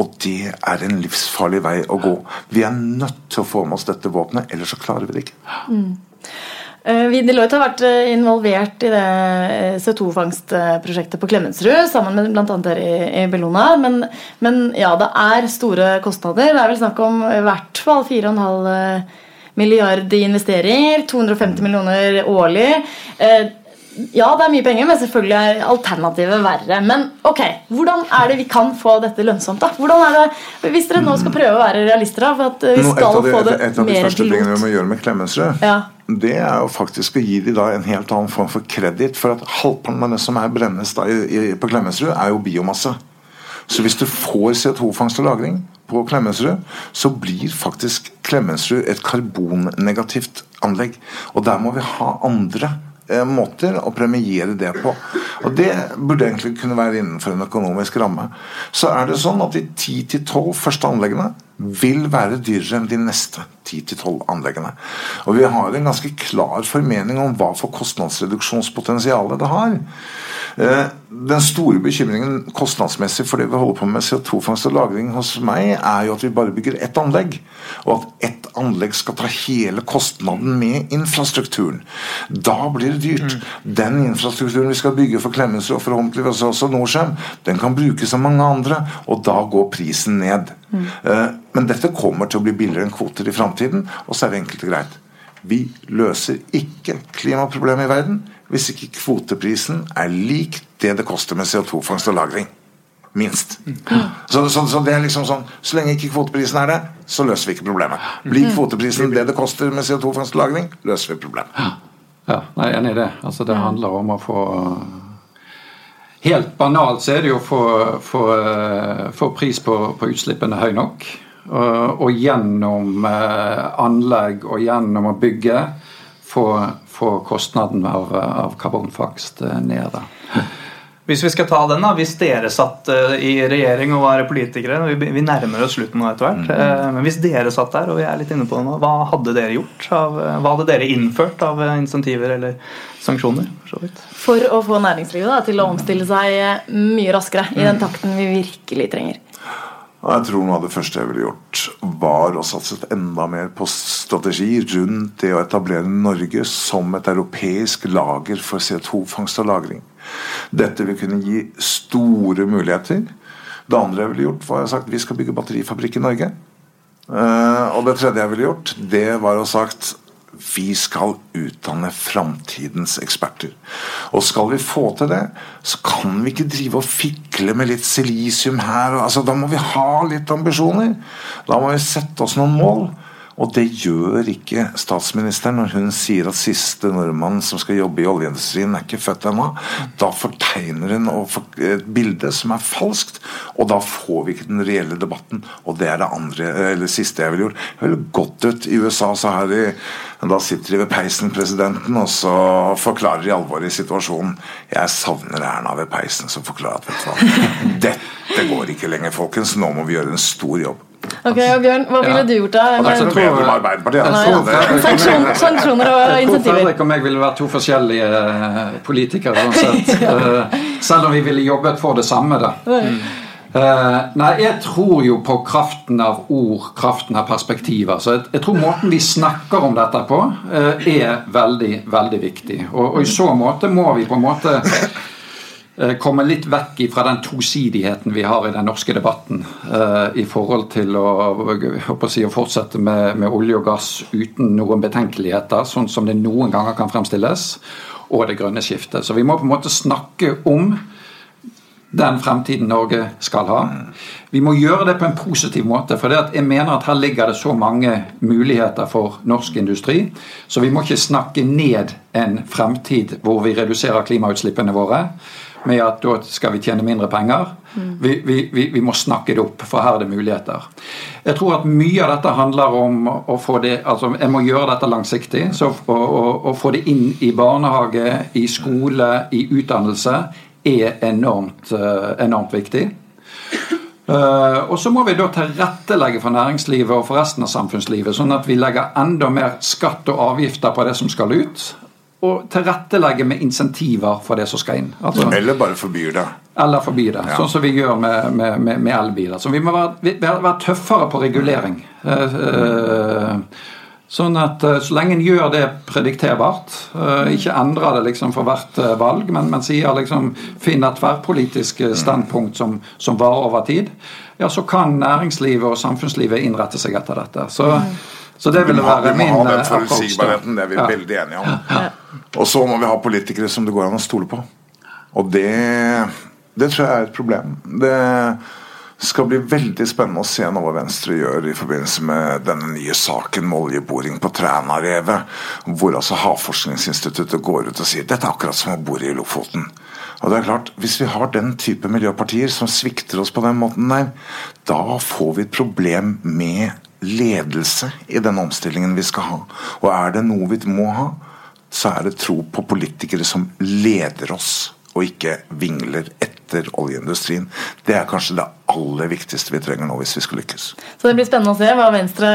Og det er en livsfarlig vei å gå. Vi er nødt til å få med oss dette våpenet, ellers så klarer vi det ikke. Mm. Vi Deloitte har vært involvert i det CO2-fangstprosjektet på Klemetsrud, sammen med bl.a. dere i Bellona. Men, men, ja, det er store kostnader. Det er vel snakk om i hvert fall 4,5 milliard i investeringer. 250 millioner årlig. Ja, det er mye penger, men selvfølgelig er alternativet verre. Men ok, hvordan er det vi kan få dette lønnsomt? da? Hvordan er det, Hvis dere nå skal prøve å være realister, da, for at vi skal få det et, et av de mer første tingene vi må gjøre med Klemetsrud, ja. Det er jo faktisk å gi de da en helt annen form for kreditt. For at halvparten av det som er brennes da i, i, på Klemetsrud, er jo biomasse. Så hvis du får CO2-fangst og -lagring på Klemetsrud, så blir faktisk Klemetsrud et karbonnegativt anlegg. Og der må vi ha andre måter å premiere det på. Og Det burde egentlig kunne være innenfor en økonomisk ramme. Så er det sånn at de 10-12 første anleggene vil være dyrere enn de neste 10-12 anleggene. Og vi har en ganske klar formening om hva for kostnadsreduksjonspotensial det har. Den store bekymringen kostnadsmessig for det vi holder på med CO2-fangst og -lagring hos meg, er jo at vi bare bygger ett anlegg. Og at ett anlegg skal ta hele kostnaden med infrastrukturen. Da blir det dyrt. Den infrastrukturen vi skal bygge for Klemetsrud og forhåpentligvis også Norcem, den kan brukes av mange andre, og da går prisen ned. Mm. Men dette kommer til å bli billigere enn kvoter i framtiden, og så er det enkelt og greit. Vi løser ikke klimaproblemet i verden hvis ikke kvoteprisen er lik det det koster med CO2-fangst og -lagring. Minst. Så, så, så, det er liksom sånn Så lenge ikke kvoteprisen er det, så løser vi ikke problemet. Blir kvoteprisen det det koster med CO2-fangst og -lagring, løser vi problemet. Ja, jeg er enig i det. Altså, det handler om å få Helt banalt så er det jo å få pris på, på utslippene høy nok. Og, og gjennom eh, anlegg og gjennom å bygge få, kostnaden av, av karbonfangst ned. Hvis vi skal ta den da, hvis dere satt i regjering og var politikere Vi, vi nærmer oss slutten nå etter hvert. Mm. Men hvis dere satt der, og vi er litt inne på det nå, hva hadde dere gjort? Av, hva hadde dere innført av insentiver eller sanksjoner? For, for å få næringslivet da, til å omstille seg mye raskere i den takten vi virkelig trenger. Og jeg tror noe av det første jeg ville gjort, var å satse enda mer på strategi rundt det å etablere Norge som et europeisk lager for CO2-fangst og -lagring. Dette vil kunne gi store muligheter. Det andre jeg ville gjort, var å sagt vi skal bygge batterifabrikk i Norge. Og det tredje jeg ville gjort, det var å sagt vi skal utdanne framtidens eksperter. Og skal vi få til det, så kan vi ikke drive og fikle med litt silisium her. Altså, da må vi ha litt ambisjoner. Da må vi sette oss noen mål. Og det gjør ikke statsministeren når hun sier at siste nordmann som skal jobbe i oljeindustrien, er ikke født ennå. Da fortegner hun et bilde som er falskt, og da får vi ikke den reelle debatten. Og det er det andre, eller siste jeg ville gjort. Jeg ville gått ut i USA, så her i da sitter de ved peisen, presidenten, og så forklarer de alvoret i situasjonen. Jeg savner Erna ved peisen som forklarer at vet du hva, [laughs] dette går ikke lenger, folkens. Nå må vi gjøre en stor jobb. Ok, og Bjørn, Hva ville ja. du gjort da? Det er ikke noe bedre med Arbeiderpartiet. Sanksjoner, sanksjoner og insentiver. Fredrik og meg ville vært to forskjellige politikere. uansett. sett. [laughs] Selv om vi ville jobbet for det samme. da. Uh, nei, jeg tror jo på kraften av ord, kraften av perspektiver. Så jeg, jeg tror måten vi snakker om dette på, uh, er veldig, veldig viktig. Og, og, i så måte må vi på en måte komme litt vekk fra den tosidigheten vi har i den norske debatten i forhold til å, å, si, å fortsette med, med, olje og gass uten noen betenkeligheter, sånn som det noen ganger kan fremstilles, og det grønne skiftet. Så vi må på en måte snakke om den fremtiden Norge skal ha. Vi må gjøre det på en positiv måte. For jeg mener at her ligger det så mange muligheter for norsk industri. Så vi må ikke snakke ned en fremtid hvor vi reduserer klimautslippene våre med at da skal vi tjene mindre penger. Vi, vi, vi, vi, må snakke det opp, for her er det muligheter. Jeg tror at mye av dette handler om å få det altså Jeg må gjøre dette langsiktig. så å, å, å få det inn i barnehage, i skole, i utdannelse er enormt, eh, enormt viktig. Uh, og så må vi da tilrettelegge for næringslivet og for resten av samfunnslivet, sånn at vi legger enda mer skatt og avgifter på det som skal ut. Og tilrettelegge med insentiver for det som skal inn. Altså, eller bare forbyr det. Eller forby det, ja. sånn som vi gjør med, med, med, med elbiler. Så vi må være, være, tøffere på regulering. Uh, uh, Sånn at eh, Så lenge en gjør det predikterbart, eh, ikke endrer det liksom for hvert eh, valg, men, men sier liksom finner et tverrpolitisk standpunkt som, som, varer over tid, ja, så kan næringslivet og samfunnslivet innrette seg etter dette. Så, så det ville være min approach. Vi må ha den forutsigbarheten, det er vi ja. veldig enige om. Og så må vi ha politikere som det går an å stole på. Og det, det tror jeg er et problem. Det det skal bli veldig spennende å se nå hva Venstre gjør i forbindelse med denne nye saken med oljeboring på Trænarevet, hvor altså Havforskningsinstituttet går ut og sier dette er akkurat som å bore i Lofoten. Og det er klart, Hvis vi har den type miljøpartier som svikter oss på den måten der, da får vi et problem med ledelse i den omstillingen vi skal ha. Og er det noe vi må ha, så er det tro på politikere som leder oss og ikke vingler etter oljeindustrien. Det er kanskje det aller viktigste vi trenger nå hvis vi skal lykkes. Så det blir spennende å se hva Venstre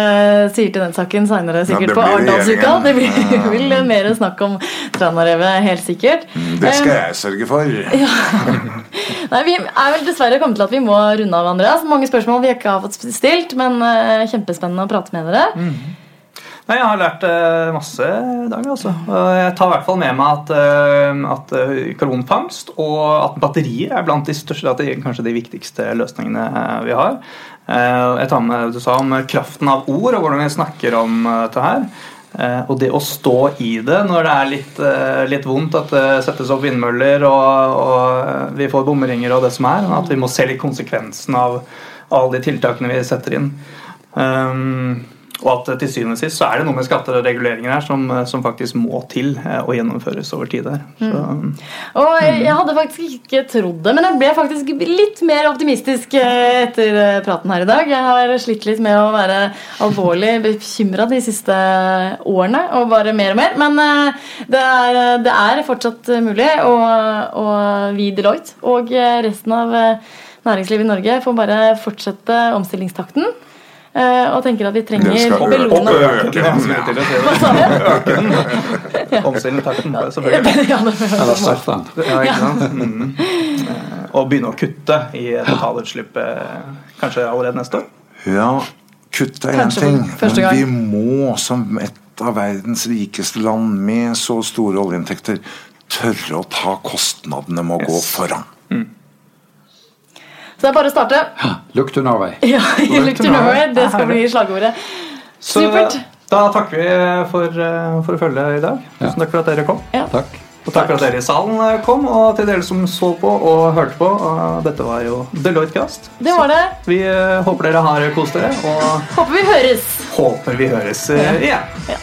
sier til den saken seinere, sikkert ja, på Arendalsuka. Det blir, ja. [laughs] vil mer snakk om Tranarevet, helt sikkert. Mm, det skal jeg sørge for. [laughs] Ja. Nei, Vi er vel dessverre kommet til at vi må runde av, Andreas. Mange spørsmål vi ikke har fått stilt, men uh, kjempespennende å prate med dere. Mm. Nei, Jeg har lært uh, masse i dag. altså. Jeg tar i hvert fall med meg at, uh, at uh, karbonfangst og at batterier er blant de største, at det er kanskje de viktigste løsningene vi har. Jeg tar med du sa om kraften av ord og hvordan vi snakker om dette her. Og det å stå i det når det er litt, litt vondt at det settes opp vindmøller og, og vi får bomringer og det som er. At vi må se litt konsekvensen av alle de tiltakene vi setter inn. Um, og at til syvende og sist så er det noe med skatter og reguleringer her som, som faktisk må til og å gjennomføres over tid her. Så, mm. Og jeg hadde faktisk ikke trodd det, men jeg ble faktisk litt mer optimistisk eh, etter eh, praten her i dag. Jeg har slitt litt med å være alvorlig bekymra de siste årene, og bare mer og mer. Men det er, det er fortsatt mulig, og, og vi Deloitte og resten av næringslivet i Norge får bare fortsette omstillingstakten. Uh, og tenker at vi trenger sa? Omstillingstakten, selvfølgelig. ja, det? Mm. Uh, og begynne å kutte i totalutslippet kanskje allerede neste år? Ja, kutte er én ting, men vi må som et av verdens rikeste land med så store oljeinntekter tørre å ta kostnadene med å yes. gå foran. Så det er bare å starte. Look to Norway. [laughs] Ja, look to Norway. Det skal bli slagordet. Supert. Da takker vi for, eh, for å følge i dag. Tusen takk for at dere kom. Ja. Takk. Og takk for at dere i salen eh, kom, og til dere som så på og hørte på. Dette var jo Deloitte Cast. Det var det. vi eh, håper dere har kost dere. Og håper vi høres. Håper vi høres igjen. Ja.